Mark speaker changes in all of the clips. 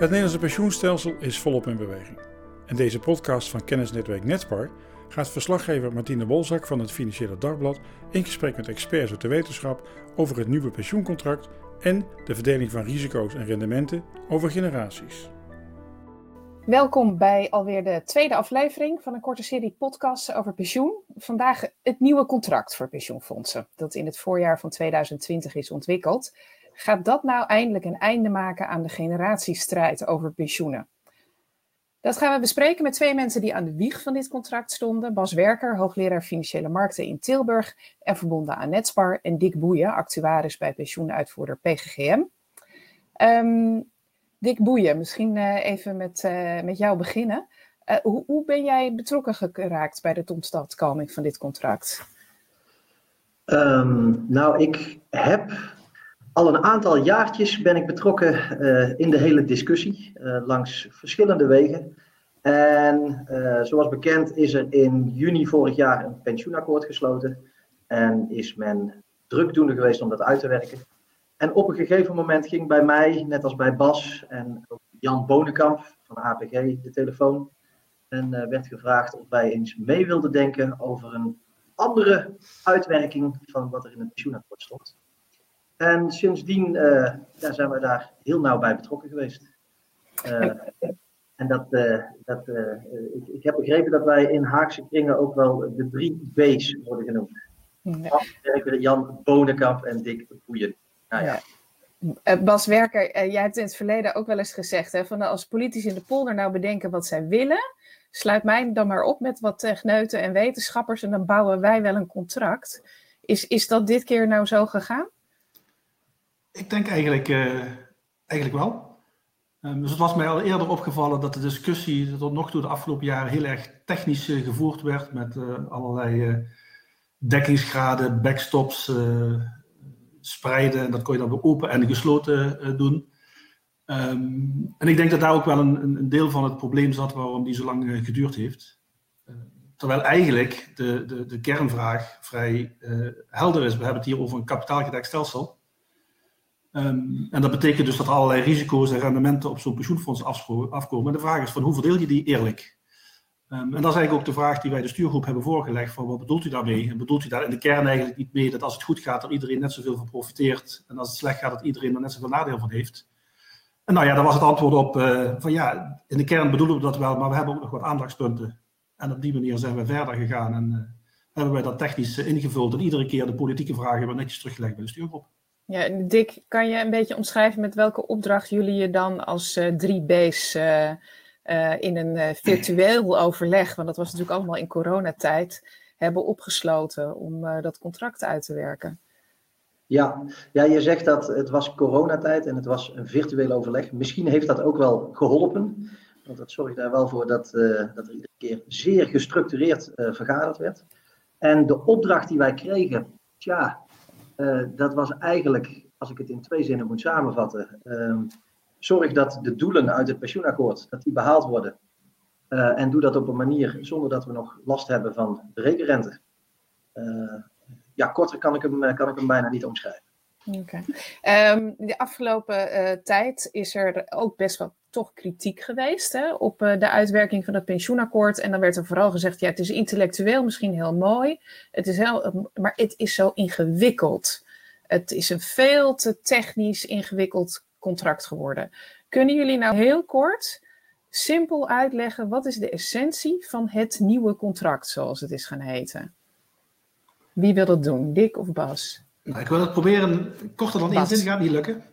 Speaker 1: Het Nederlandse pensioenstelsel is volop in beweging. En deze podcast van kennisnetwerk Netspar gaat verslaggever Martine Bolzak van het Financiële Dagblad in gesprek met experts uit de wetenschap over het nieuwe pensioencontract en de verdeling van risico's en rendementen over generaties.
Speaker 2: Welkom bij alweer de tweede aflevering van een korte serie podcasts over pensioen. Vandaag het nieuwe contract voor pensioenfondsen, dat in het voorjaar van 2020 is ontwikkeld. Gaat dat nou eindelijk een einde maken aan de generatiestrijd over pensioenen? Dat gaan we bespreken met twee mensen die aan de wieg van dit contract stonden. Bas Werker, hoogleraar financiële markten in Tilburg en verbonden aan Netspar. En Dick Boeien, actuaris bij pensioenuitvoerder PGGM. Ehm, Dick Boeien, misschien uh, even met, uh, met jou beginnen. Uh, hoe, hoe, ben jij betrokken geraakt bij de totstandkoming van dit contract?
Speaker 3: Um, nou, ik heb al een aantal jaartjes ben ik betrokken uh, in de hele discussie uh, langs verschillende wegen. En uh, zoals bekend is er in juni vorig jaar een pensioenakkoord gesloten. En is men drukdoende geweest om dat uit te werken. En op een gegeven moment ging bij mij, net als bij Bas en Jan Bonenkamp van APG, de telefoon. En werd gevraagd of wij eens mee wilden denken over een andere uitwerking van wat er in het pensioenakkoord stond. En sindsdien ja, zijn we daar heel nauw bij betrokken geweest. Uh, en dat, uh, dat, ik, ik, heb begrepen dat wij in Haagse kringen ook wel de drie B's worden genoemd. Ja. Jan Bonenkamp en Dick Boeien. Nou, ja.
Speaker 2: Bas Werker, jij hebt in het verleden ook wel eens gezegd: hè, van als politici in de polder nou bedenken wat zij willen, sluit mij dan maar op met wat techneuten en wetenschappers en dan bouwen wij wel een contract. Is, is dat dit keer nou zo gegaan?
Speaker 4: Ik denk eigenlijk, uh, eigenlijk wel. Um, dus het was mij al eerder opgevallen dat de discussie tot nog toe de afgelopen jaren heel erg technisch uh, gevoerd werd met uh, allerlei dekkingsgraden, backstops, spreiden. En dat kon je dan weer open en gesloten doen. Um, en ik denk dat daar ook wel een, een, deel van het probleem zat waarom die zo lang geduurd heeft. terwijl eigenlijk de, de, de kernvraag vrij helder is. We hebben het hier over een kapitaalgedekt stelsel. Um, en dat betekent dus dat er allerlei risico's en rendementen op zo'n pensioenfonds afkomen. En de vraag is van hoe verdeel je die eerlijk? Um, en dat is eigenlijk ook de vraag die wij de stuurgroep hebben voorgelegd. Van wat bedoelt u daarmee? En bedoelt u daar in de kern eigenlijk niet mee dat als het goed gaat, er iedereen net zoveel van profiteert. En als het slecht gaat, dat iedereen er net zoveel nadeel van heeft? En nou ja, daar was het antwoord op uh, van ja, in de kern bedoelen we dat wel, maar we hebben ook nog wat aandachtspunten. En op die manier zijn we verder gegaan en uh, hebben wij dat technisch ingevuld. En iedere keer de politieke vragen weer netjes teruggelegd bij de stuurgroep.
Speaker 2: Ja, Dick, kan je een beetje omschrijven met welke opdracht jullie je dan als uh, drie B's uh, uh, in een virtueel overleg, want dat was natuurlijk allemaal in coronatijd, hebben opgesloten om dat contract uit te werken?
Speaker 3: Ja, ja, je zegt dat het was coronatijd en het was een virtueel overleg. Misschien heeft dat ook wel geholpen, want dat zorgt daar wel voor dat, dat er iedere keer zeer gestructureerd vergaderd werd. En de opdracht die wij kregen, tja, uh, dat was eigenlijk, als ik het in twee zinnen moet samenvatten, uh, zorg dat de doelen uit het pensioenakkoord dat die behaald worden. Uh, en doe dat op een manier zonder dat we nog last hebben van de rekenrente. Eh, ja, korter kan ik, hem, kan ik hem bijna niet omschrijven.
Speaker 2: Oké. Um, de afgelopen tijd is er ook best wel toch kritiek geweest hè, op de uitwerking van het pensioenakkoord. En dan werd er vooral gezegd, ja, het is intellectueel misschien heel mooi, het is heel, maar het is zo ingewikkeld. Het is een veel te technisch ingewikkeld contract geworden. Kunnen jullie nou heel kort, simpel uitleggen, wat is de essentie van het nieuwe contract, zoals het is gaan heten? Wie wil dat doen, Dick of Bas?
Speaker 4: Nou, ik wil het proberen korter dan één zin, gaat niet lukken.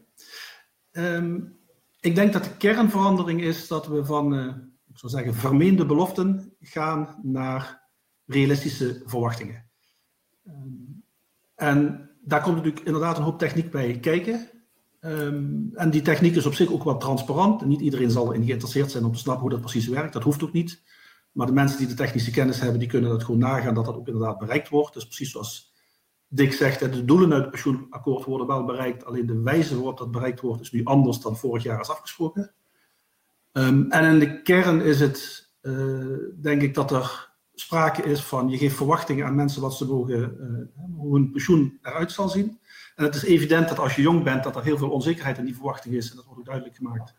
Speaker 4: Um, ik denk dat de kernverandering is dat we van, uh, zeggen, vermeende beloften gaan naar realistische verwachtingen. Um, en daar komt natuurlijk inderdaad een hoop techniek bij kijken. Um, en die techniek is op zich ook wat transparant. Niet iedereen zal erin geïnteresseerd zijn om te snappen hoe dat precies werkt. Dat hoeft ook niet. Maar de mensen die de technische kennis hebben, die kunnen dat gewoon nagaan dat dat ook inderdaad bereikt wordt. Dus precies zoals Dick zegt, de doelen uit het pensioenakkoord worden wel bereikt, alleen de wijze waarop dat bereikt wordt is nu anders dan vorig jaar is afgesproken. Um, en in de kern is het, uh, denk ik, dat er sprake is van je geeft verwachtingen aan mensen wat ze mogen, uh, hoe hun pensioen eruit zal zien. En het is evident dat als je jong bent, dat er heel veel onzekerheid in die verwachting is. En dat wordt ook duidelijk gemaakt.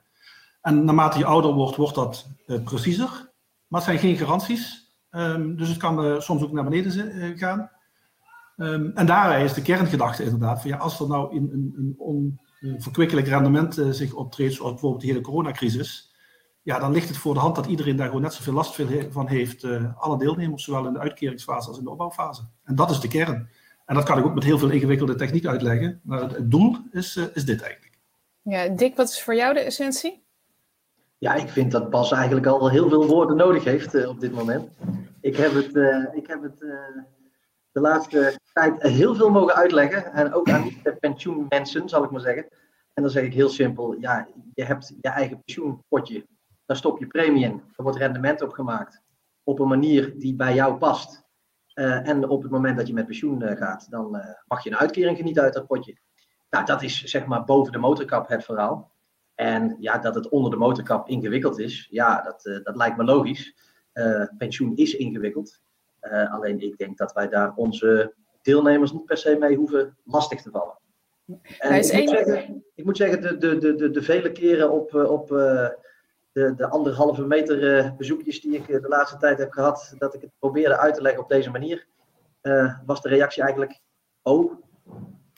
Speaker 4: En naarmate je ouder wordt, wordt dat preciezer. Maar het zijn geen garanties. Ehm, dus het kan soms ook naar beneden gaan. Um, en daarbij is de kerngedachte inderdaad van ja, als er nou in een, een onverkwikkelijk rendement zich optreedt, zoals bijvoorbeeld de hele coronacrisis, ja, dan ligt het voor de hand dat iedereen daar gewoon net zoveel last van heeft, alle deelnemers, zowel in de uitkeringsfase als in de opbouwfase. En dat is de kern. En dat kan ik ook met heel veel ingewikkelde techniek uitleggen. Maar het, doel is, uh, is dit eigenlijk.
Speaker 2: Ja, Dick, wat is voor jou de essentie?
Speaker 3: Ja, ik vind dat Bas eigenlijk al heel veel woorden nodig heeft uh, op dit moment. Ik heb het, uh, ik heb het de laatste tijd heel veel mogen uitleggen. En ook aan de pensioenmensen, zal ik maar zeggen. En dan zeg ik heel simpel, ja, je hebt je eigen pensioenpotje. Daar stop je premie in. Er wordt rendement op gemaakt. Op een manier die bij jou past. Uh, en op het moment dat je met pensioen uh, gaat, dan uh, mag je een uitkering genieten uit dat potje. Nou, dat is zeg maar boven de motorkap het verhaal. En ja, dat het onder de motorkap ingewikkeld is, ja, dat, dat lijkt me logisch. pensioen is ingewikkeld. Alleen ik denk dat wij daar onze deelnemers niet per se mee hoeven lastig te vallen. En ik, moet zeggen, ik, moet zeggen, de, de, de, de, vele keren op, op de, de anderhalve meter uh, bezoekjes die ik de laatste tijd heb gehad, dat ik het probeerde uit te leggen op deze manier, was de reactie eigenlijk, oh,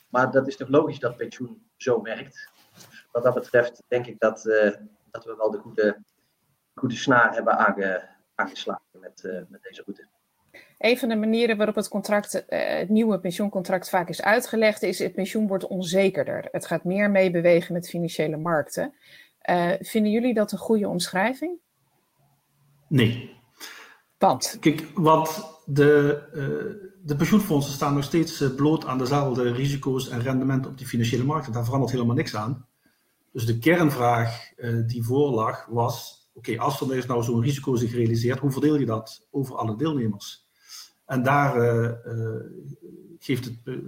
Speaker 3: maar dat is toch logisch dat pensioen zo werkt. Wat dat betreft denk ik dat, dat we wel de goede, goede snaar hebben aange, aangeslagen met, met deze route.
Speaker 2: Een van de manieren waarop het, contract, het nieuwe pensioencontract vaak is uitgelegd, is het pensioen wordt onzekerder. Het gaat meer meebewegen met financiële markten. Uh, vinden jullie dat een goede omschrijving?
Speaker 4: Nee.
Speaker 2: Want?
Speaker 4: Kijk, want de, uh, de pensioenfondsen staan nog steeds bloot aan dezelfde risico's en rendementen op die financiële markten. Daar verandert helemaal niks aan. Dus de kernvraag die voorlag was: oké, als er nou zo'n risico zich realiseert, hoe verdeel je dat over alle deelnemers? En daar geeft het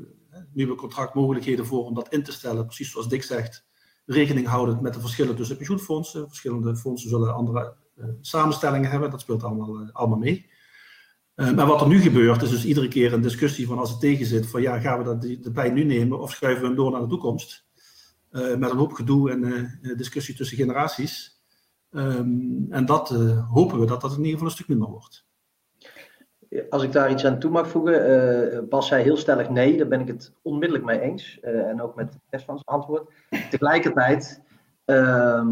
Speaker 4: nieuwe contract mogelijkheden voor om dat in te stellen, precies zoals Dick zegt rekening houden met de verschillen tussen pensioenfondsen. Verschillende fondsen zullen andere samenstellingen hebben, dat speelt allemaal, allemaal mee. Maar wat er nu gebeurt, is dus iedere keer een discussie van als het tegen zit, van ja, gaan we dat erbij nu nemen of schuiven we hem door naar de toekomst? met een hoop gedoe en discussie tussen generaties. Um, en dat hopen we dat dat in ieder geval een stuk minder wordt.
Speaker 3: Als ik daar iets aan toe mag voegen, uh, Bas zei heel stellig nee, daar ben ik het onmiddellijk mee eens. Uh, en ook met rest van zijn antwoord. Tegelijkertijd, uh,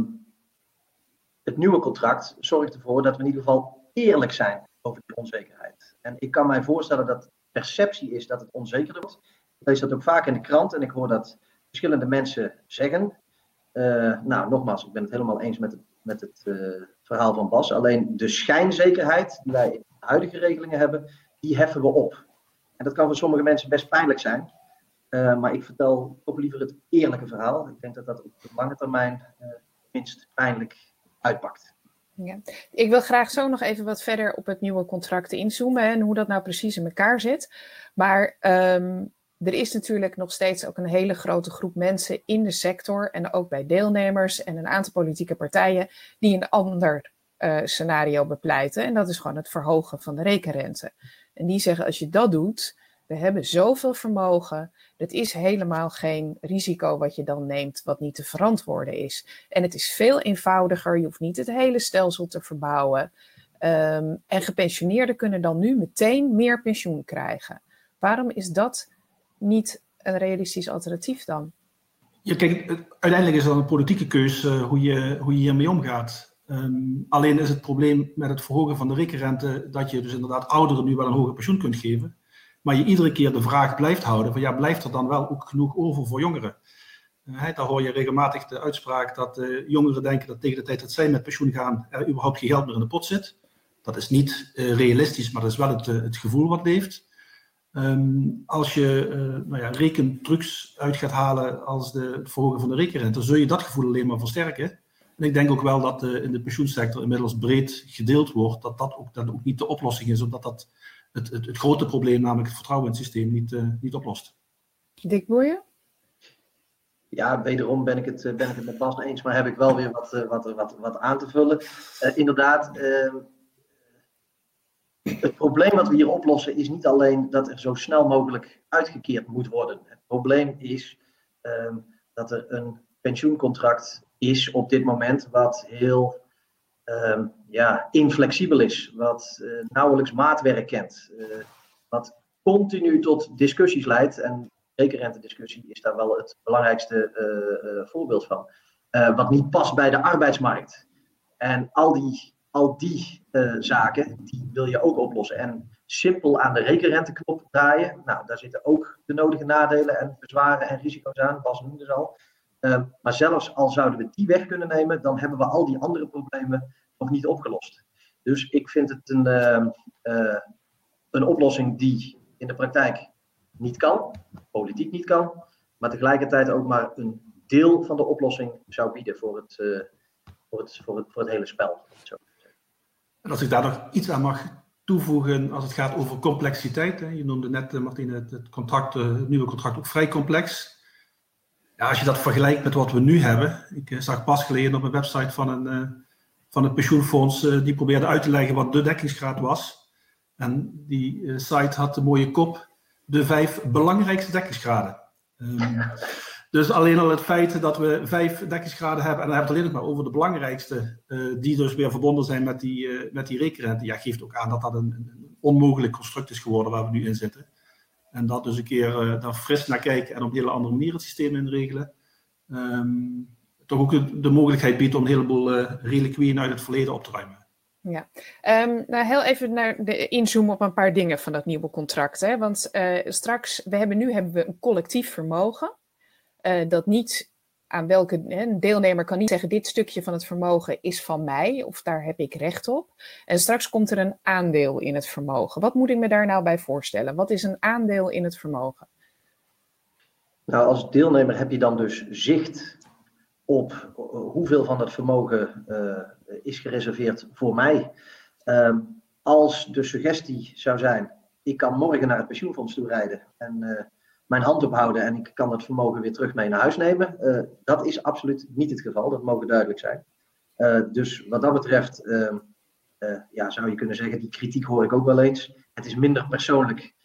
Speaker 3: het nieuwe contract zorgt ervoor dat we in ieder geval eerlijk zijn over die onzekerheid. En ik kan mij voorstellen dat perceptie is dat het onzekerder wordt. Ik lees dat ook vaak in de krant en ik hoor dat verschillende mensen zeggen. Nou, nogmaals, ik ben het helemaal eens met het, met het verhaal van Bas. Alleen de schijnzekerheid die wij huidige regelingen hebben, die heffen we op. En dat kan voor sommige mensen best pijnlijk zijn. Uh, maar ik vertel ook liever het eerlijke verhaal. Ik denk dat dat op de lange termijn uh, minst pijnlijk uitpakt.
Speaker 2: Ja. Ik wil graag zo nog even wat verder op het nieuwe contract inzoomen en hoe dat nou precies in elkaar zit. Maar um, er is natuurlijk nog steeds ook een hele grote groep mensen in de sector en ook bij deelnemers en een aantal politieke partijen die een ander uh, scenario bepleiten. En dat is gewoon het verhogen van de rekenrente. En die zeggen, als je dat doet, we hebben zoveel vermogen, het is helemaal geen risico wat je dan neemt, wat niet te verantwoorden is. En het is veel eenvoudiger, je hoeft niet het hele stelsel te verbouwen. Um, en gepensioneerden kunnen dan nu meteen meer pensioen krijgen. Waarom is dat niet een realistisch alternatief dan?
Speaker 4: Ja, kijk, uiteindelijk is dat een politieke keus uh, hoe, je, hoe je hiermee omgaat. Um, alleen is het probleem met het verhogen van de rekenrente dat je dus inderdaad ouderen nu wel een hoger pensioen kunt geven. Maar je iedere keer de vraag blijft houden van ja, blijft er dan wel ook genoeg over voor jongeren? Uh, daar hoor je regelmatig de uitspraak dat uh, jongeren denken dat tegen de tijd dat zij met pensioen gaan er überhaupt geen geld meer in de pot zit. Dat is niet realistisch, maar dat is wel het, het gevoel wat leeft. Um, als je nou ja, rekentrucs uit gaat halen als de, het verhogen van de rekenrente, zul je dat gevoel alleen maar versterken. En ik denk ook wel dat de, in de pensioensector inmiddels breed gedeeld wordt, dat dat ook, dat ook niet de oplossing is, omdat dat het, het, het grote probleem, namelijk het vertrouwen in het systeem, niet, uh, niet oplost.
Speaker 2: Dick Boeien?
Speaker 3: Ja, wederom ben ik, het, ben ik het met Bas eens, maar heb ik wel weer wat, wat, wat, wat aan te vullen. Uh, inderdaad, uh, het probleem wat we hier oplossen is niet alleen dat er zo snel mogelijk uitgekeerd moet worden. Het probleem is dat er een pensioencontract is op dit moment wat heel ehm, ja, inflexibel is, wat uh, nauwelijks maatwerk kent, uh, wat continu tot discussies leidt. En rekenrentediscussie is daar wel het belangrijkste uh, voorbeeld van. wat niet past bij de arbeidsmarkt. En al die, al die zaken, die wil je ook oplossen. En simpel aan de rekenrenteknop draaien, nou, daar zitten ook de nodige nadelen en bezwaren en risico's aan. Bas noemde ze al. Ehm, maar zelfs al zouden we die weg kunnen nemen, dan hebben we al die andere problemen nog niet opgelost. Dus ik vind het een, ehm, eh, een oplossing die in de praktijk niet kan, politiek niet kan, maar tegelijkertijd ook maar een deel van de oplossing zou bieden voor het, uh, voor het, voor het, voor het hele spel. Zo.
Speaker 4: En als ik daar nog iets aan mag toevoegen als het gaat over complexiteit. Hè. Je noemde net, uh, Martine, het, contract, het nieuwe contract ook vrij complex. Ja, als je dat vergelijkt met wat we nu hebben. Ik zag pas geleden op een website van een van het pensioenfonds, die probeerde uit te leggen wat de dekkingsgraad was. En die site had de mooie kop, de vijf belangrijkste dekkingsgraden. Um, dus alleen al het feit dat we vijf dekkingsgraden hebben, en dan hebben we het alleen nog maar over de belangrijkste, uh, die dus weer verbonden zijn met die, met die rekenrente, ja, geeft ook aan dat dat een, onmogelijk construct is geworden waar we nu in zitten. En dat dus een keer daar fris naar kijken en op een hele andere manier het systeem inregelen. Um, toch ook de mogelijkheid biedt om een heleboel uh, reliquieën uit het verleden op te ruimen.
Speaker 2: Ja, um, nou heel even naar de inzoomen op een paar dingen van dat nieuwe contract. Hè? Want uh, straks, we hebben nu hebben we een collectief vermogen. Uh, dat niet aan welke een deelnemer kan niet zeggen: dit stukje van het vermogen is van mij of daar heb ik recht op. En straks komt er een aandeel in het vermogen. Wat moet ik me daar nou bij voorstellen? Wat is een aandeel in het vermogen?
Speaker 3: Nou, als deelnemer heb je dan dus zicht op eh, hoeveel van het vermogen uh, is gereserveerd voor mij. Um, als de suggestie zou zijn, ik kan morgen naar het pensioenfonds toe rijden en uh, mijn hand ophouden en ik kan het vermogen weer terug mee naar huis nemen. Uh, dat is absoluut niet het geval, dat mogen duidelijk zijn. dus wat dat betreft, ehm, ja, zou je kunnen zeggen, die kritiek hoor ik ook wel eens. Het is minder persoonlijk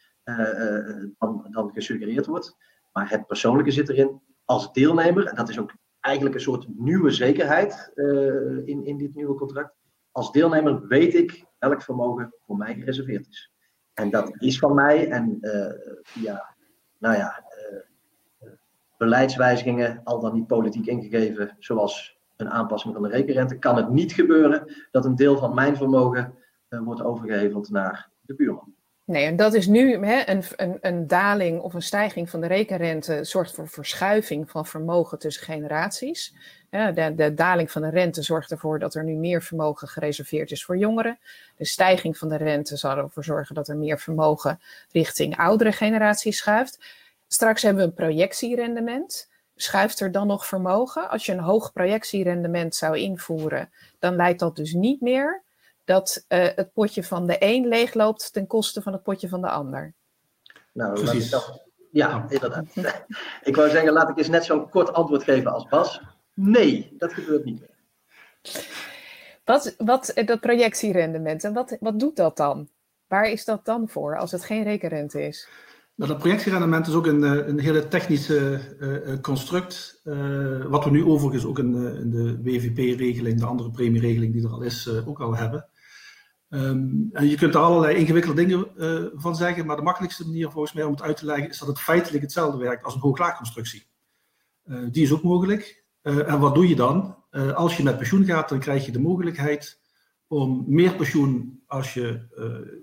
Speaker 3: dan, dan gesuggereerd wordt. Maar het persoonlijke zit erin als deelnemer, en dat is ook eigenlijk een soort nieuwe zekerheid in, in dit nieuwe contract. Als deelnemer weet ik welk vermogen voor mij gereserveerd is. En dat is van mij. En ja, nou ja, uh, beleidswijzigingen, al dan niet politiek ingegeven, zoals een aanpassing van de rekenrente, kan het niet gebeuren dat een deel van mijn vermogen wordt overgeheveld naar de buurman.
Speaker 2: Nee, en dat is nu hè, een, een, een daling of een stijging van de rekenrente zorgt voor verschuiving van vermogen tussen generaties. de, de, daling van de rente zorgt ervoor dat er nu meer vermogen gereserveerd is voor jongeren. De stijging van de rente zal ervoor zorgen dat er meer vermogen richting oudere generaties schuift. Straks hebben we een projectierendement. Schuift er dan nog vermogen? Als je een hoog projectierendement zou invoeren, dan leidt dat dus niet meer dat uh, het potje van de een leegloopt ten koste van het potje van de ander.
Speaker 3: Nou, Precies. Dat, ja, inderdaad. ik wou zeggen, laat ik eens net zo'n kort antwoord geven als Bas. Nee, dat gebeurt niet meer.
Speaker 2: Wat, wat dat projectierendement, en wat, wat doet dat dan? Waar is dat dan voor als het geen rekenrente is?
Speaker 4: Nou, dat projectierendement is ook een, eh, een hele technische uh, construct. Uh, wat we nu overigens ook in de, in de WVP-regeling, de andere premieregeling die er al is, ook al hebben. Um, en je kunt er allerlei ingewikkelde dingen uh, van zeggen, maar de makkelijkste manier volgens mij om het uit te leggen is dat het feitelijk hetzelfde werkt als een hooglaagconstructie. Uh, die is ook mogelijk. Uh, en wat doe je dan? als je met pensioen gaat, dan krijg je de mogelijkheid om meer pensioen als je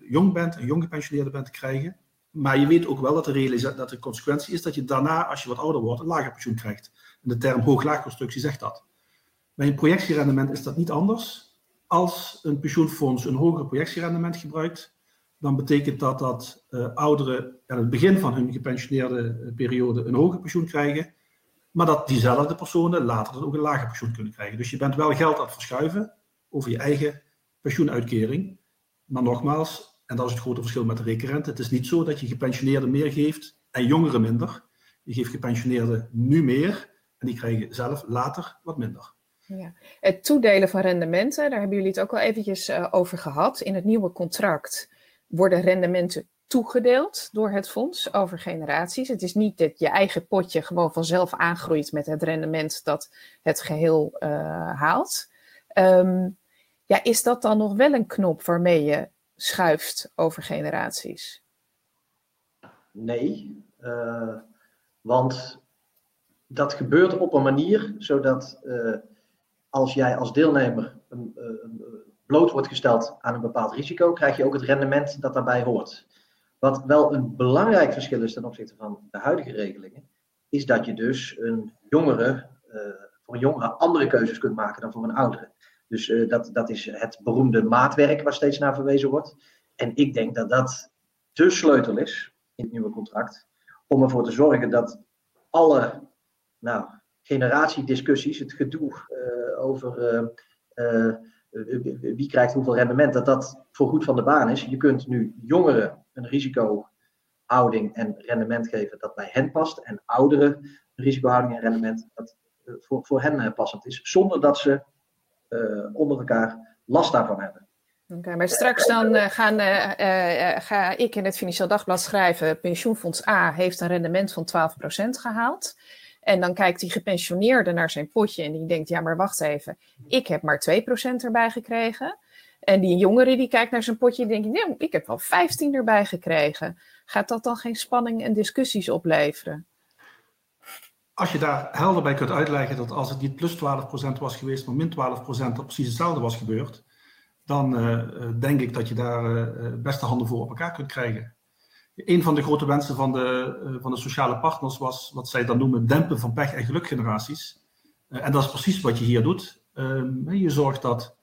Speaker 4: jong bent, een jong gepensioneerde bent, te krijgen. Maar je weet ook wel dat de, dat de consequentie is dat je daarna, als je wat ouder wordt, een lager pensioen krijgt. En de term hooglaagconstructie zegt dat. Bij een projectierendement is dat niet anders als een pensioenfonds een hoger projectierendement gebruikt, dan betekent dat dat uh, ouderen aan het begin van hun gepensioneerde eh, periode een hoger pensioen krijgen, maar dat diezelfde personen later dan ook een lager pensioen kunnen krijgen. Dus je bent wel geld aan het verschuiven over je eigen pensioenuitkering. Maar nogmaals, en dat is het grote verschil met de rekenrente, het is niet zo dat je gepensioneerden meer geeft en jongeren minder. Je geeft gepensioneerden nu meer en die krijgen zelf later wat minder.
Speaker 2: Ja. Het toedelen van rendementen, daar hebben jullie het ook al eventjes uh, over gehad. In het nieuwe contract worden rendementen toegedeeld door het fonds over generaties. Het is niet dat je eigen potje gewoon vanzelf aangroeit met het rendement dat het geheel uh, haalt. Um, ja, is dat dan nog wel een knop waarmee je schuift over generaties?
Speaker 3: Nee, uh, want dat gebeurt op een manier zodat als jij als deelnemer een, bloot wordt gesteld aan een bepaald risico, krijg je ook het rendement dat daarbij hoort. Wat wel een belangrijk verschil is ten opzichte van de huidige regelingen, is dat je dus een jongere, uh, voor een jongere andere keuzes kunt maken dan voor een oudere. Dus dat, dat is het beroemde maatwerk waar steeds naar verwezen wordt. En ik denk dat dat de sleutel is in het nieuwe contract, om ervoor te zorgen dat alle nou, generatiediscussies, het gedoe uh, over wie krijgt hoeveel rendement, dat dat voor goed van de baan is. Je kunt nu jongeren een risicohouding en rendement geven dat bij hen past. En ouderen een risicohouding en rendement dat voor, voor hen passend is. Zonder dat ze onder elkaar last daarvan hebben.
Speaker 2: Oké, maar straks dan gaan, ga ik in het Financieel Dagblad schrijven: Pensioenfonds A heeft een rendement van 12% gehaald. En dan kijkt die gepensioneerde naar zijn potje en die denkt: ja, maar wacht even, ik heb maar 2% erbij gekregen. En die jongere die kijkt naar zijn potje en denkt: nee, ik heb wel 15 erbij gekregen. Gaat dat dan geen spanning en discussies opleveren?
Speaker 4: Als je daar helder bij kunt uitleggen dat als het niet plus 12% was geweest, maar min 12% dat precies hetzelfde was gebeurd, dan uh, denk ik dat je daar uh, best de handen voor op elkaar kunt krijgen. Een van de grote wensen van de, uh, van de sociale partners was wat zij dan noemen dempen van pech- en gelukgeneraties. Uh, en dat is precies wat je hier doet. Uh, je zorgt dat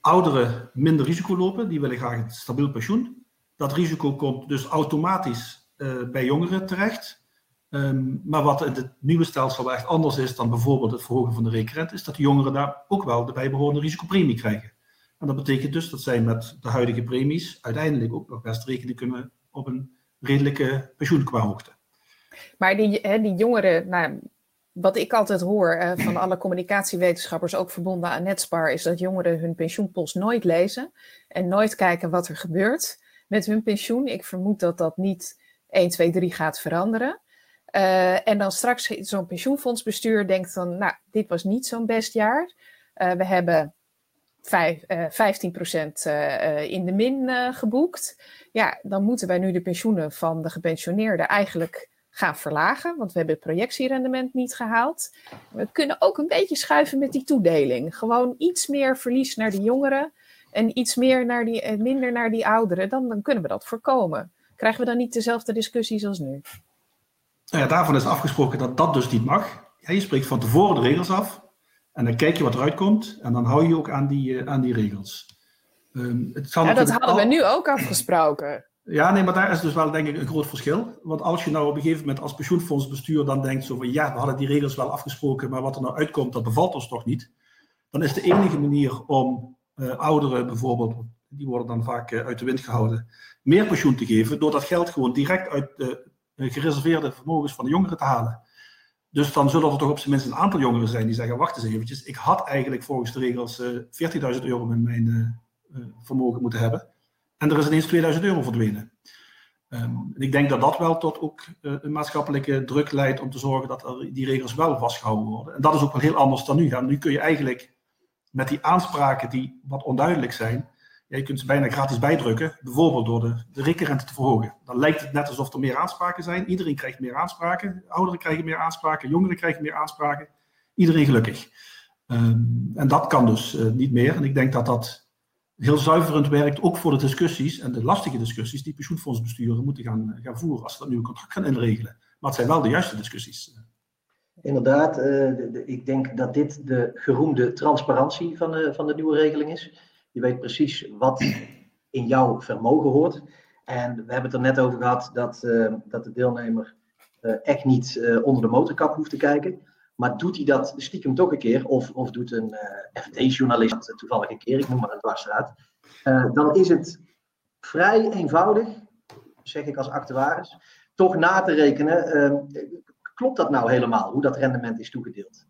Speaker 4: ouderen minder risico lopen, die willen graag een stabiel pensioen. Dat risico komt dus automatisch uh, bij jongeren terecht. Um, maar wat in het nieuwe stelsel wel echt anders is dan bijvoorbeeld het verhogen van de recurrent, is dat jongeren daar ook wel de bijbehorende risicopremie krijgen. En dat betekent dus dat zij met de huidige premies uiteindelijk ook nog best rekening kunnen op een redelijke pensioen qua hoogte.
Speaker 2: Maar die, hè, die jongeren, nou, wat ik altijd hoor uh, van alle communicatiewetenschappers, ook verbonden aan Netspar, is dat jongeren hun pensioenpost nooit lezen en nooit kijken wat er gebeurt met hun pensioen. Ik vermoed dat dat niet 1, 2, 3 gaat veranderen. Uh, en dan straks zo'n pensioenfondsbestuur denkt dan, nou, dit was niet zo'n best jaar. Uh, we hebben vijf, uh, 15% in de min geboekt. Ja, dan moeten wij nu de pensioenen van de gepensioneerden eigenlijk gaan verlagen, want we hebben het projectierendement niet gehaald. We kunnen ook een beetje schuiven met die toedeling. Gewoon iets meer verlies naar de jongeren en iets meer naar die, minder naar die ouderen. Dan, dan kunnen we dat voorkomen. Krijgen we dan niet dezelfde discussies als nu?
Speaker 4: Nou ja, daarvan is afgesproken dat dat dus niet mag. Ja, je spreekt van tevoren de regels af en dan kijk je wat eruit komt en dan hou je ook aan die, uh, aan die regels.
Speaker 2: Um, het ja, dat hadden al... we nu ook afgesproken.
Speaker 4: Ja, nee, maar daar is dus wel denk ik een groot verschil. Want als je nou op een gegeven moment als pensioenfondsbestuur dan denkt zo van ja, we hadden die regels wel afgesproken, maar wat er nou uitkomt, dat bevalt ons toch niet. Dan is de enige manier om uh, ouderen bijvoorbeeld, die worden dan vaak uh, uit de wind gehouden, meer pensioen te geven, door dat geld gewoon direct uit de gereserveerde vermogens van de jongeren te halen. Dus dan zullen er toch op zijn minst een aantal jongeren zijn die zeggen: Wacht eens eventjes, ik had eigenlijk volgens de regels uh, 40.000 euro in mijn uh, vermogen moeten hebben. En er is ineens 2000 euro verdwenen. Um, ik denk dat dat wel tot ook een maatschappelijke druk leidt om te zorgen dat die regels wel vastgehouden worden. En dat is ook wel heel anders dan nu. Ja, nu kun je eigenlijk met die aanspraken die wat onduidelijk zijn, je kunt ze bijna gratis bijdrukken, bijvoorbeeld door de, de rekenrente te verhogen. Dan lijkt het net alsof er meer aanspraken zijn. Iedereen krijgt meer aanspraken. Ouderen krijgen meer aanspraken, jongeren krijgen meer aanspraken. Iedereen gelukkig. Um, en dat kan dus uh, niet meer. En ik denk dat dat heel zuiverend werkt, ook voor de discussies en de lastige discussies die pensioenfondsbesturen moeten gaan, gaan voeren als ze dat nieuwe contract gaan inregelen. Maar het zijn wel de juiste discussies.
Speaker 3: Inderdaad, uh, de, de, ik denk dat dit de geroemde transparantie van de, van de nieuwe regeling is. Je weet precies wat in jouw vermogen hoort. En we hebben het er net over gehad dat, uh, dat de deelnemer uh, echt niet uh, onder de motorkap hoeft te kijken. Maar doet hij dat stiekem toch een keer, of, of doet een FD-journalist toevallig een keer, ik noem maar een dwarsstraat, dan is het vrij eenvoudig, zeg ik als actuaris, toch na te rekenen, klopt dat nou helemaal, hoe dat rendement is toegedeeld?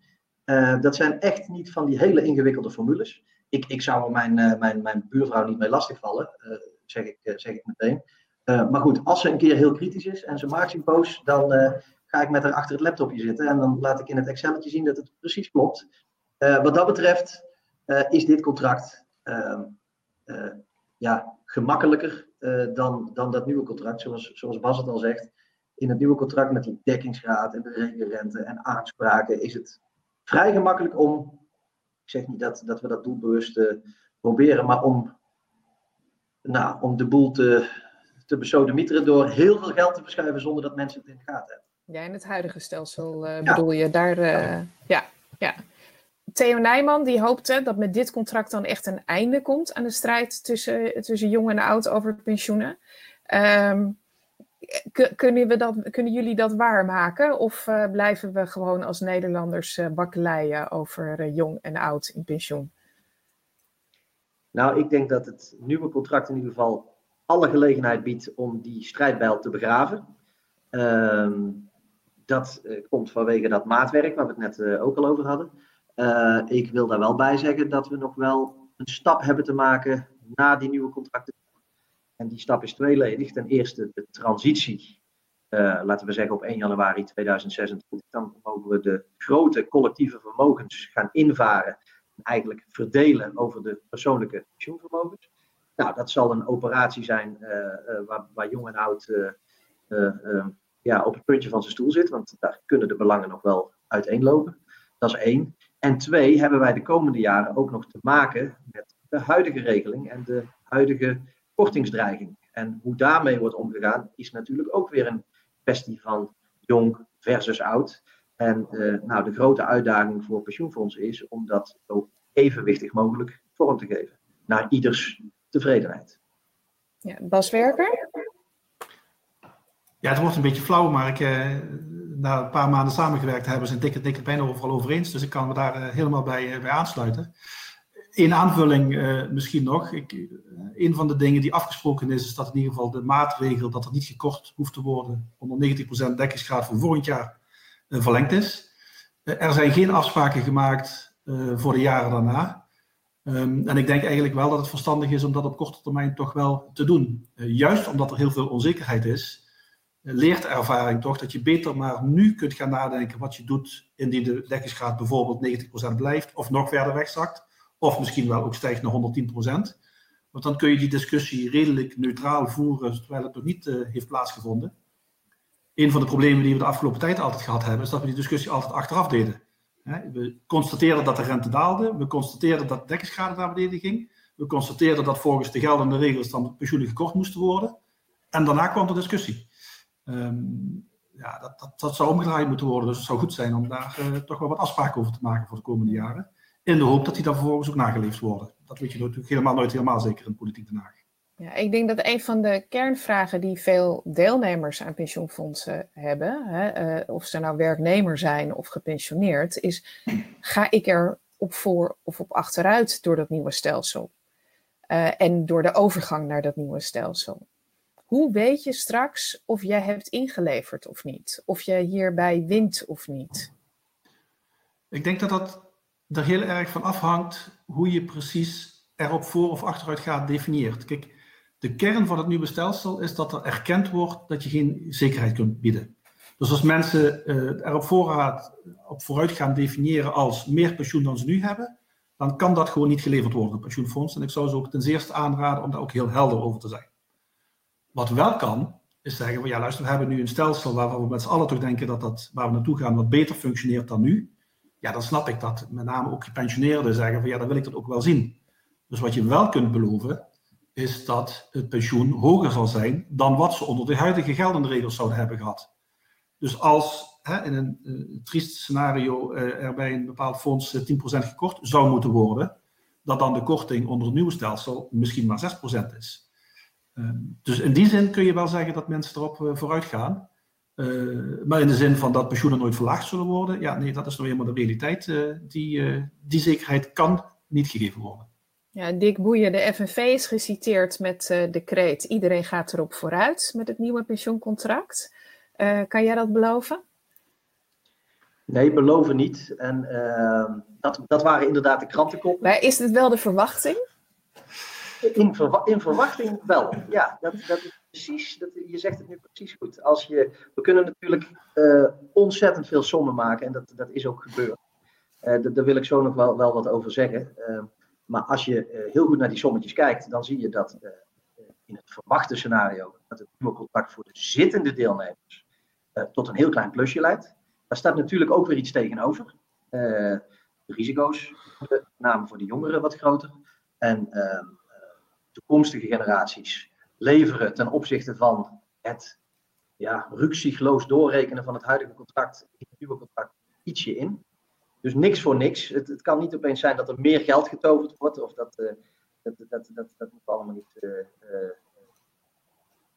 Speaker 3: dat zijn echt niet van die hele ingewikkelde formules ik, ik zou er mijn, uh, mijn, mijn buurvrouw niet mee lastigvallen, uh, zeg, ik, uh, zeg ik meteen. maar goed, als ze een keer heel kritisch is en ze maakt zich boos, dan ga ik met haar achter het laptopje zitten en dan laat ik in het Excelletje zien dat het precies klopt. wat dat betreft is dit contract ehm, ja, gemakkelijker dan, dan dat nieuwe contract, zoals, zoals Bas het al zegt in het nieuwe contract met die dekkingsgraad en de rekenrente en aanspraken is het vrij gemakkelijk om, zeg niet dat, dat we dat doelbewust uh, proberen, maar om, nou, om de boel te, te besodemieteren door heel veel geld te verschuiven zonder dat mensen het in de gaten hebben.
Speaker 2: Ja, in het huidige stelsel uh, bedoel je, daar, uh, ja, ja. Theo Nijman die hoopte dat met dit contract dan echt een einde komt aan de strijd tussen, tussen jong en oud over pensioenen. Um, kunnen, we dat, kunnen jullie dat waarmaken? Of uh, blijven we gewoon als Nederlanders uh, bakkeleien over jong en oud in pensioen?
Speaker 3: Nou, ik denk dat het nieuwe contract in ieder geval alle gelegenheid biedt om die strijdbijl te begraven. Ehm, dat komt vanwege dat maatwerk waar we het net ook al over hadden. ik wil daar wel bij zeggen dat we nog wel een stap hebben te maken na die nieuwe contracten en die stap is tweeledig. Ten eerste de transitie, uh, laten we zeggen op 1 januari 2026. Dan mogen we de grote collectieve vermogens gaan invaren. En eigenlijk verdelen over de persoonlijke pensioenvermogens. Nou, dat zal een operatie zijn uh, uh, waar, waar, jong en oud ja, op het puntje van zijn stoel zit. Want daar kunnen de belangen nog wel uiteenlopen. Dat is één. En twee, hebben wij de komende jaren ook nog te maken met de huidige regeling en de huidige kortingsdreiging. En hoe daarmee wordt omgegaan, is natuurlijk ook weer een kwestie van jong versus oud. En uh, nou, de grote uitdaging voor pensioenfondsen is om dat zo evenwichtig mogelijk vorm te geven. Naar ieders tevredenheid.
Speaker 2: Ja, Bas Werker?
Speaker 4: Ja, het wordt een beetje flauw, maar ik, eh, na een paar maanden samengewerkt hebben, zijn dikke, dikke bijna overal over eens. Dus ik kan me daar uh, helemaal bij, bij aansluiten in aanvulling uh, misschien nog. Ik, uh, een van de dingen die afgesproken is, is dat in ieder geval de maatregel dat er niet gekort hoeft te worden onder 90% dekkingsgraad voor volgend jaar uh, verlengd is. er zijn geen afspraken gemaakt voor de jaren daarna. Um, en ik denk eigenlijk wel dat het verstandig is om dat op korte termijn toch wel te doen. juist omdat er heel veel onzekerheid is, leert ervaring toch dat je beter maar nu kunt gaan nadenken wat je doet indien de dekkingsgraad bijvoorbeeld 90% blijft of nog verder wegzakt of misschien wel ook stijgt naar 110% Want dan kun je die discussie redelijk neutraal voeren, terwijl het nog niet uh, heeft plaatsgevonden. Een van de problemen die we de afgelopen tijd altijd gehad hebben, is dat we die discussie altijd achteraf deden. We constateerden dat de rente daalde, we constateerden dat de dekkingsschade naar beneden ging, we constateerden dat volgens de geldende regels dan pensioenen gekort moesten worden. En daarna kwam de discussie. Um, ja, dat, dat, dat, zou omgedraaid moeten worden, dus het zou goed zijn om daar uh, toch wel wat afspraken over te maken voor de komende jaren. In de hoop dat die dan vervolgens ook nageleefd worden. Dat weet je natuurlijk helemaal nooit helemaal zeker in politiek Den Haag.
Speaker 2: Ja, ik denk dat een van de kernvragen die veel deelnemers aan pensioenfondsen hebben, hè, uh, of ze nou werknemer zijn of gepensioneerd, is: ga ik er op voor of op achteruit door dat nieuwe stelsel? Uh, en door de overgang naar dat nieuwe stelsel. Hoe weet je straks of jij hebt ingeleverd of niet? Of je hierbij wint of niet?
Speaker 4: Ik denk dat dat er heel erg van afhangt hoe je precies erop voor of achteruit gaat definieert. Kijk, de kern van het nieuwe stelsel is dat er erkend wordt dat je geen zekerheid kunt bieden. Dus als mensen uh, erop op vooruit gaan definiëren als meer pensioen dan ze nu hebben, dan kan dat gewoon niet geleverd worden, het pensioenfonds. En ik zou ze ook ten zeerste aanraden om daar ook heel helder over te zijn. Wat wel kan, is zeggen, van, ja luister, we hebben nu een stelsel waar we met z'n allen toch denken dat dat waar we naartoe gaan wat beter functioneert dan nu ja, dan snap ik dat met name ook gepensioneerden zeggen van ja, dan wil ik dat ook wel zien. Dus wat je wel kunt beloven, is dat het pensioen hoger zal zijn dan wat ze onder de huidige geldende regels zouden hebben gehad. Dus als hè, in een uh, triest scenario uh, er bij een bepaald fonds uh, 10% gekort zou moeten worden, dat dan de korting onder het nieuwe stelsel misschien maar 6% is. Ehm, dus in die zin kun je wel zeggen dat mensen erop vooruit gaan. Uh, maar in de zin van dat pensioenen nooit verlaagd zullen worden, ja, nee, dat is nou helemaal de realiteit. Uh, die, uh, die zekerheid kan niet gegeven worden.
Speaker 2: Ja, Dick Boeien, de FNV is geciteerd met de kreet: iedereen gaat erop vooruit met het nieuwe pensioencontract. kan jij dat beloven?
Speaker 3: Nee, beloven niet. En dat, dat waren inderdaad de krantenkoppen.
Speaker 2: Maar is het wel de verwachting?
Speaker 3: In, in verwachting wel. Ja, dat, dat is precies, dat, je zegt het nu precies goed. Als je, we kunnen natuurlijk uh, ontzettend veel sommen maken en dat, dat is ook gebeurd. Uh, daar wil ik zo nog wel, wel wat over zeggen. Uh, maar als je heel goed naar die sommetjes kijkt, dan zie je dat in het verwachte scenario dat het nieuwe contract voor de zittende deelnemers tot een heel klein plusje leidt. Daar staat natuurlijk ook weer iets tegenover. de risico's, met name voor de jongeren, wat groter. En ehm, toekomstige generaties leveren ten opzichte van het ja, ruksigloos doorrekenen van het huidige contract het nieuwe contract ietsje in. Dus niks voor niks. Het, het, kan niet opeens zijn dat er meer geld getoverd wordt, of dat, uh, dat, dat, dat, dat allemaal niet uh, uh,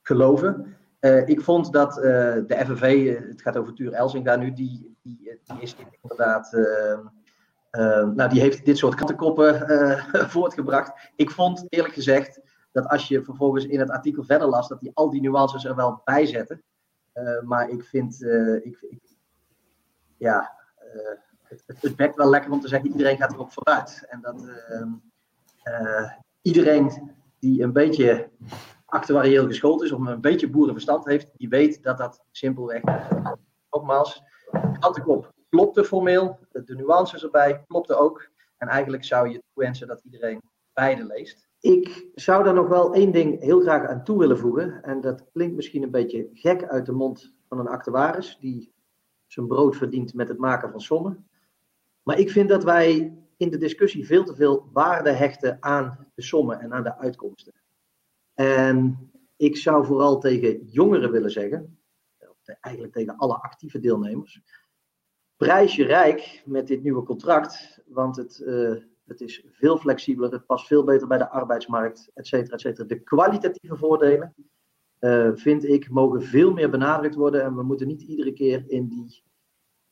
Speaker 3: geloven. ik vond dat de FNV, het gaat over Tuur Elsing daar nu, die, die, die is inderdaad. Nou, die heeft dit soort kantenkoppen voortgebracht. Ik vond eerlijk gezegd dat als je vervolgens in het artikel verder las, dat die al die nuances er wel bij zetten. Uh, maar ik vind, uh, ik, ik, ja, uh, het, het wel lekker om te zeggen, iedereen gaat erop vooruit. En dat ehm, iedereen die een beetje actuarieel geschoold is, of een beetje boerenverstand heeft, die weet dat dat simpelweg, nogmaals, kop klopte formeel, de nuances erbij klopte ook. En eigenlijk zou je wensen dat iedereen beide leest. Ik zou daar nog wel één ding heel graag aan toe willen voegen. En dat klinkt misschien een beetje gek uit de mond van een actuaris die zijn brood verdient met het maken van sommen. Maar ik vind dat wij in de discussie veel te veel waarde hechten aan de sommen en aan de uitkomsten. En ik zou vooral tegen jongeren willen zeggen, eigenlijk tegen alle actieve deelnemers, prijs je rijk met dit nieuwe contract, want het, uh, het is veel flexibeler, het past veel beter bij de arbeidsmarkt, et cetera, et cetera. De kwalitatieve voordelen, uh, vind ik, mogen veel meer benadrukt worden. En we moeten niet iedere keer in die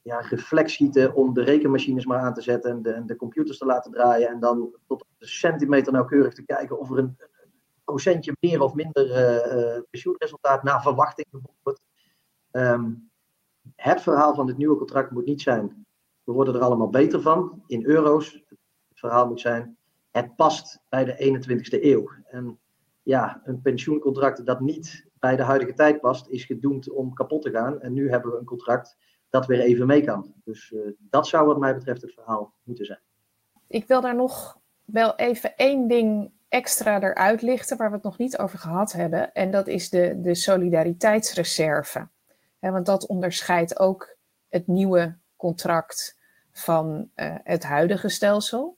Speaker 3: ja, reflex schieten om de rekenmachines maar aan te zetten en de, en de computers te laten draaien. En dan tot op de centimeter nauwkeurig te kijken of er een, procentje meer of minder uh, pensioenresultaat naar verwachting wordt. Um, het verhaal van dit nieuwe contract moet niet zijn. We worden er allemaal beter van in euro's verhaal moet zijn. Het past bij de 21ste eeuw. En ja, een pensioencontract dat niet bij de huidige tijd past, is gedoemd om kapot te gaan. En nu hebben we een contract dat weer even mee kan. Dus uh, dat zou wat mij betreft het verhaal moeten zijn.
Speaker 2: Ik wil daar nog wel even één ding extra eruit lichten waar we het nog niet over gehad hebben. En dat is de, de solidariteitsreserve. Want dat onderscheidt ook het nieuwe contract van uh, het huidige stelsel.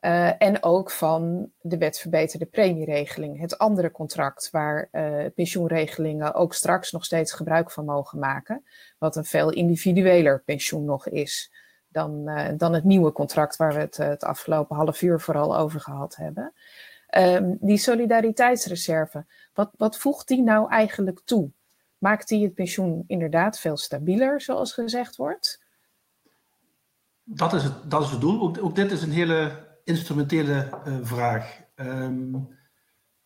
Speaker 2: Uh, en ook van de wet verbeterde premieregeling, het andere contract waar uh, pensioenregelingen ook straks nog steeds gebruik van mogen maken, wat een veel individueler pensioen nog is dan, dan het nieuwe contract waar we het het afgelopen half uur vooral over gehad hebben. Um, die solidariteitsreserve, wat, wat voegt die nou eigenlijk toe? Maakt die het pensioen inderdaad veel stabieler, zoals gezegd wordt?
Speaker 4: Dat is het, dat is het doel. Ook, dit is een hele instrumentele uh, vraag. Um,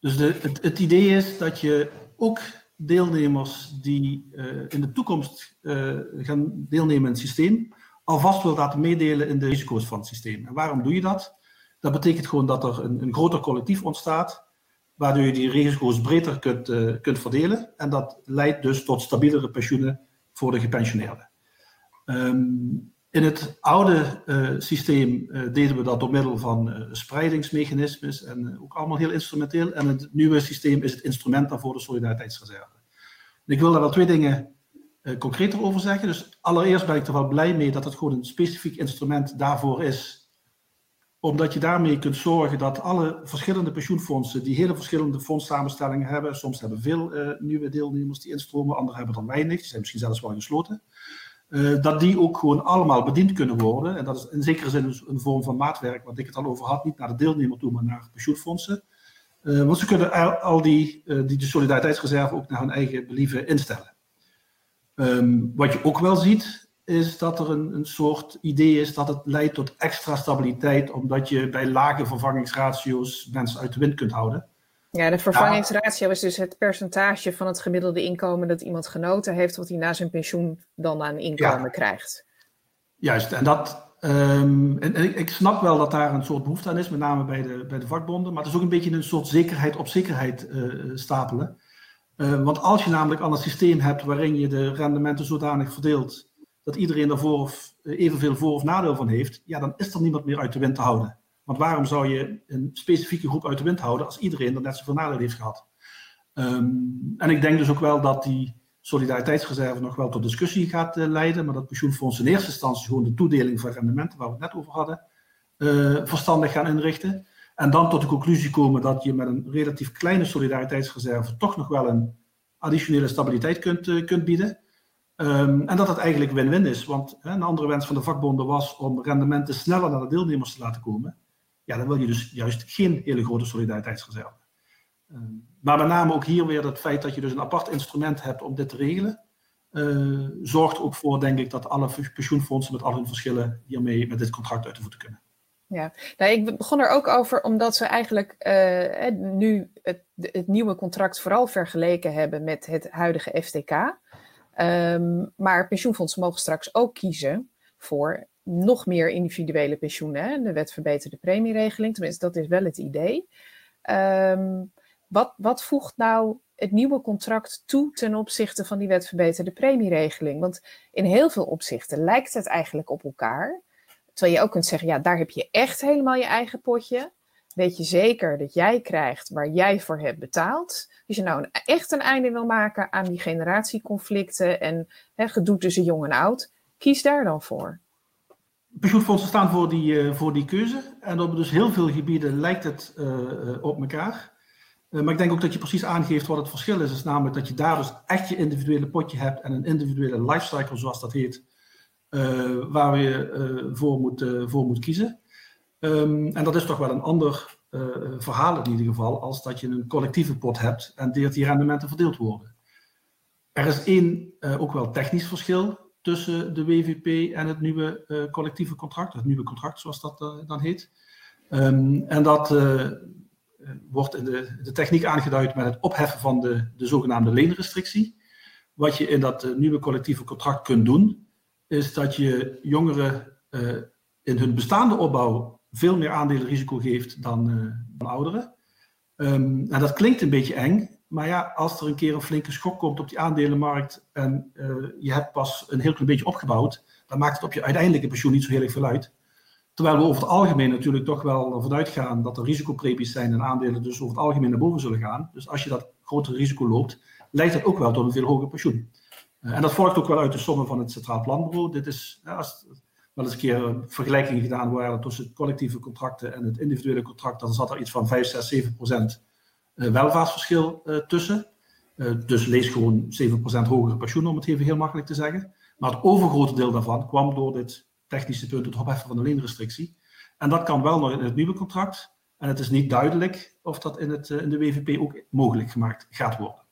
Speaker 4: dus de, het, het, idee is dat je ook deelnemers die uh, in de toekomst uh, gaan deelnemen in het systeem, alvast wil laten meedelen in de risico's van het systeem. En waarom doe je dat? Dat betekent gewoon dat er een, een groter collectief ontstaat, waardoor je die risico's breder kunt, kunt verdelen. En dat leidt dus tot stabielere pensioenen voor de gepensioneerden. Um, in het oude uh, systeem uh, deden we dat door middel van spreidingsmechanismes en ook allemaal heel instrumenteel. En het nieuwe systeem is het instrument daarvoor de solidariteitsreserve. Ik wil daar wel twee dingen concreter over zeggen. Dus allereerst ben ik er wel blij mee dat het gewoon een specifiek instrument daarvoor is. Omdat je daarmee kunt zorgen dat alle verschillende pensioenfondsen, die hele verschillende fondssamenstellingen hebben, soms hebben veel nieuwe deelnemers die instromen, anderen hebben er weinig, die zijn misschien zelfs wel gesloten. Uh, dat die ook gewoon allemaal bediend kunnen worden. En dat is in zekere zin dus een vorm van maatwerk, wat ik het al over had, niet naar de deelnemer toe, maar naar pensioenfondsen. Uh, want ze kunnen al, die, die de solidariteitsreserve ook naar hun eigen believen instellen. Um, wat je ook wel ziet, is dat er een, een soort idee is dat het leidt tot extra stabiliteit, omdat je bij lage vervangingsratio's mensen uit de wind kunt houden.
Speaker 2: Ja, de vervangingsratio is dus het percentage van het gemiddelde inkomen dat iemand genoten heeft, wat hij na zijn pensioen dan aan inkomen krijgt.
Speaker 4: Juist, en dat, Ehm, en, ik, ik, snap wel dat daar een soort behoefte aan is, met name bij de, bij de vakbonden. Maar het is ook een beetje een soort zekerheid op zekerheid stapelen. want als je namelijk al een systeem hebt waarin je de rendementen zodanig verdeelt dat iedereen er voor of, evenveel voor- of nadeel van heeft, ja, dan is er niemand meer uit de wind te houden. Want waarom zou je een specifieke groep uit de wind houden als iedereen er net zoveel nadeel heeft gehad? Ehm, en ik denk dus ook wel dat die solidariteitsreserve nog wel tot discussie gaat uh, leiden, maar dat pensioenfonds in eerste instantie gewoon de toedeling van rendementen, waar we het net over hadden, uh, verstandig gaan inrichten. En dan tot de conclusie komen dat je met een relatief kleine solidariteitsreserve toch nog wel een additionele stabiliteit kunt, kunt bieden. Um, en dat het eigenlijk win-win is, want hè, een andere wens van de vakbonden was om rendementen sneller naar de deelnemers te laten komen. Ja, dan wil je dus juist geen hele grote solidariteitsreserve. Um, maar met name ook hier weer het feit dat je dus een apart instrument hebt om dit te regelen, uh, zorgt ook voor, denk ik, dat alle pensioenfondsen met al hun verschillen hiermee met dit contract uit de voeten kunnen.
Speaker 2: Ja, nou, ik begon er ook over omdat ze eigenlijk uh, nu het, het, nieuwe contract vooral vergeleken hebben met het huidige FTK. Um, maar pensioenfondsen mogen straks ook kiezen voor nog meer individuele pensioenen. Hè? De wet verbeterde premieregeling, tenminste dat is wel het idee. Um, wat, wat voegt nou het nieuwe contract toe ten opzichte van die wet verbeterde premieregeling? Want in heel veel opzichten lijkt het eigenlijk op elkaar. Terwijl je ook kunt zeggen, ja, daar heb je echt helemaal je eigen potje. Weet je zeker dat jij krijgt waar jij voor hebt betaald. Als je nou echt een einde wil maken aan die generatieconflicten en hè, gedoe tussen jong en oud, kies daar dan voor.
Speaker 4: Pensioenfondsen staan voor die, uh, voor die keuze. En op dus heel veel gebieden lijkt het uh, op elkaar. Maar ik denk ook dat je precies aangeeft wat het verschil is. is namelijk dat je daar dus echt je individuele potje hebt en een individuele lifecycle, zoals dat heet, waar je voor, moet, voor moet kiezen. Um, en dat is toch wel een ander verhaal in ieder geval, als dat je een collectieve pot hebt en dat die rendementen verdeeld worden. Er is één ook wel technisch verschil tussen de WVP en het nieuwe collectieve contract, het nieuwe contract zoals dat dan heet. Um, en dat wordt in de, de, techniek aangeduid met het opheffen van de, de zogenaamde leenrestrictie. Wat je in dat nieuwe collectieve contract kunt doen, is dat je jongeren in hun bestaande opbouw veel meer aandelenrisico geeft dan, dan ouderen. En dat klinkt een beetje eng, maar ja, als er een keer een flinke schok komt op die aandelenmarkt en uh, je hebt pas een heel klein beetje opgebouwd, dan maakt het op je uiteindelijke pensioen niet zo heel erg veel uit. Terwijl we over het algemeen natuurlijk toch wel ervan uitgaan dat er risicopremies zijn en aandelen dus over het algemeen naar boven zullen gaan. Dus als je dat grotere risico loopt, leidt dat ook wel tot een veel hoger pensioen. Uh, en dat volgt ook wel uit de sommen van het Centraal Planbureau. Dit is als, wel eens een keer een vergelijking gedaan waar tussen collectieve contracten en het individuele contract, dan zat er iets van 5, 6, 7 procent uh, welvaartsverschil uh, tussen. Uh, dus lees gewoon 7% hogere pensioen, om het even heel makkelijk te zeggen. Maar het overgrote deel daarvan kwam door dit technische punt, het opheffen van de leenrestrictie. En dat kan wel nog in het nieuwe contract. En het is niet duidelijk of dat in, het, in de WVP ook mogelijk gemaakt gaat worden.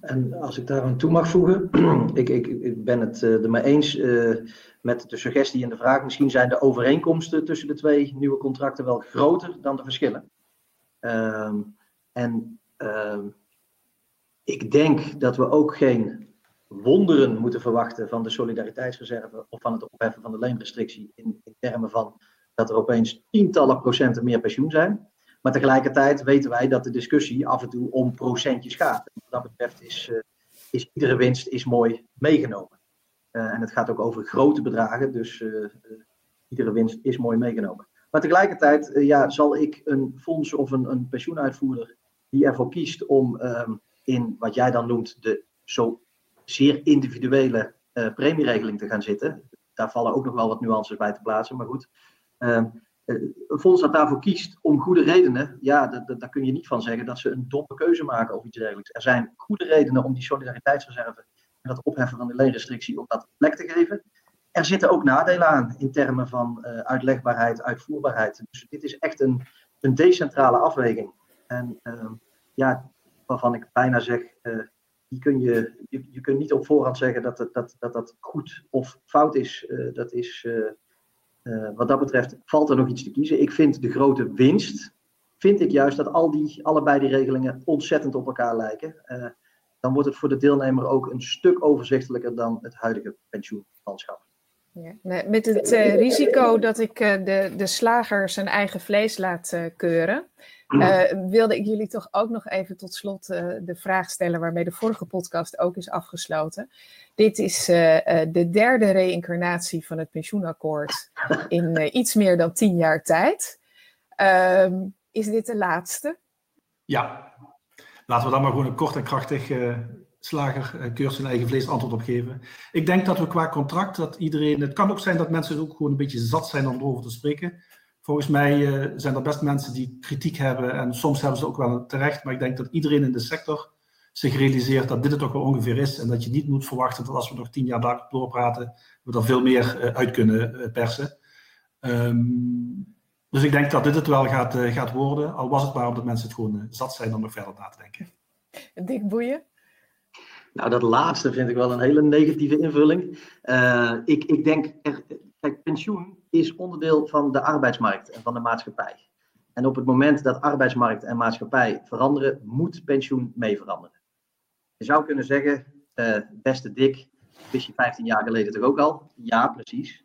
Speaker 3: En als ik daar aan toe mag voegen, ik, ik, ik ben het uh, er mee eens met de suggestie in de vraag. Misschien zijn de overeenkomsten tussen de twee nieuwe contracten wel groter dan de verschillen. Uh, en uh, ik denk dat we ook geen wonderen moeten verwachten van de solidariteitsreserve of van het opheffen van de leenrestrictie in, termen van dat er opeens tientallen procenten meer pensioen zijn. Maar tegelijkertijd weten wij dat de discussie af en toe om procentjes gaat. En wat dat betreft is, uh, is iedere winst is mooi meegenomen. Uh, en het gaat ook over grote bedragen, dus uh, iedere winst is mooi meegenomen. Maar tegelijkertijd ja, zal ik een fonds of een, een pensioenuitvoerder die ervoor kiest om um, in wat jij dan noemt de zo zeer individuele uh, premieregeling te gaan zitten. Daar vallen ook nog wel wat nuances bij te plaatsen, maar goed. Uh, een fonds dat daarvoor kiest om goede redenen, ja, daar kun je niet van zeggen dat ze een domme keuze maken of iets dergelijks. Er zijn goede redenen om die solidariteitsreserve dat opheffen van de leenrestrictie op dat plek te geven. Er zitten ook nadelen aan in termen van uh, uitlegbaarheid, uitvoerbaarheid. Dus dit is echt een, een decentrale afweging. En uh, ja, waarvan ik bijna zeg, die kun je, je, kunt niet op voorhand zeggen dat dat, dat, dat, goed of fout is. Uh, dat is wat dat betreft valt er nog iets te kiezen. Ik vind de grote winst, vind ik juist dat al die, allebei die regelingen ontzettend op elkaar lijken. Dan wordt het voor de deelnemer ook een stuk overzichtelijker dan het huidige pensioenlandschap.
Speaker 2: Ja, met het uh, risico dat ik uh, de, de slager zijn eigen vlees laat uh, keuren, wilde ik jullie toch ook nog even tot slot de vraag stellen waarmee de vorige podcast ook is afgesloten. Dit is de derde reïncarnatie van het pensioenakkoord in iets meer dan tien jaar tijd. Ehm, is dit de laatste?
Speaker 4: Ja, laten we dan maar gewoon een kort en krachtig slager, uh, keur zijn eigen vlees antwoord op geven. Ik denk dat we qua contract, dat iedereen, het kan ook zijn dat mensen ook gewoon een beetje zat zijn om erover te spreken. Volgens mij uh, zijn er best mensen die kritiek hebben en soms hebben ze ook wel terecht, maar ik denk dat iedereen in de sector zich realiseert dat dit het toch wel ongeveer is en dat je niet moet verwachten dat als we nog tien jaar doorpraten, we er veel meer uh, uit kunnen persen. Um, dus ik denk dat dit het wel gaat, gaat worden, al was het maar omdat mensen het gewoon zat zijn om nog verder na te denken.
Speaker 2: Dik boeien?
Speaker 3: Nou, dat laatste vind ik wel een hele negatieve invulling. Uh, ik, ik denk, er, kijk, pensioen is onderdeel van de arbeidsmarkt en van de maatschappij. En op het moment dat arbeidsmarkt en maatschappij veranderen, moet pensioen mee veranderen. Je zou kunnen zeggen, uh, beste Dick, wist je 15 jaar geleden toch ook al? Ja, precies.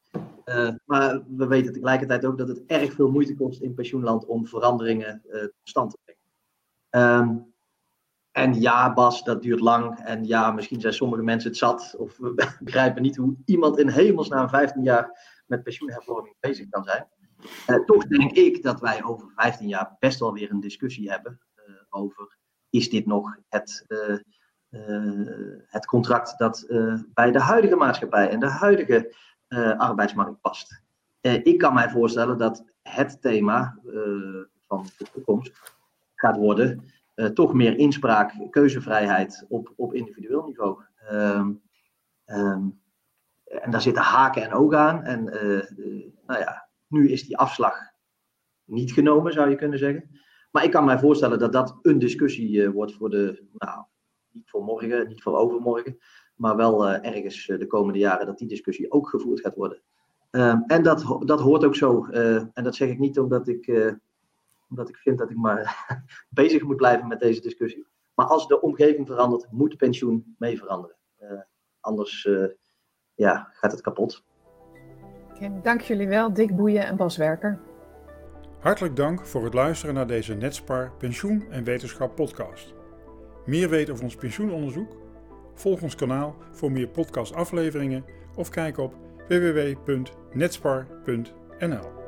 Speaker 3: Uh, maar we weten tegelijkertijd ook dat het erg veel moeite kost in pensioenland om veranderingen tot stand te brengen. Um, en ja, Bas, dat duurt lang. En ja, misschien zijn sommige mensen het zat. Of we begrijpen niet hoe iemand in hemelsnaam 15 jaar met pensioenhervorming bezig kan zijn. Uh, toch denk ik dat wij over 15 jaar best wel weer een discussie hebben over: is dit nog het, het contract dat bij de huidige maatschappij en de huidige arbeidsmarkt past? ik kan mij voorstellen dat het thema van de toekomst gaat worden toch meer inspraak, keuzevrijheid op, op individueel niveau. Um, um, en daar zitten haken en ogen aan. En nou ja, nu is die afslag niet genomen, zou je kunnen zeggen. Maar ik kan mij voorstellen dat dat een discussie wordt voor de, nou, niet voor morgen, niet voor overmorgen, maar wel ergens de komende jaren dat die discussie ook gevoerd gaat worden. Um, en dat, dat hoort ook zo. en dat zeg ik niet omdat ik omdat ik vind dat ik maar bezig moet blijven met deze discussie. Maar als de omgeving verandert, moet pensioen mee veranderen. Uh, anders uh, ja, gaat het kapot.
Speaker 2: Okay, dank jullie wel, Dick Boeien en Bas Werker.
Speaker 1: Hartelijk dank voor het luisteren naar deze Netspar Pensioen en Wetenschap podcast. Meer weten over ons pensioenonderzoek? Volg ons kanaal voor meer podcastafleveringen of kijk op www.netspar.nl.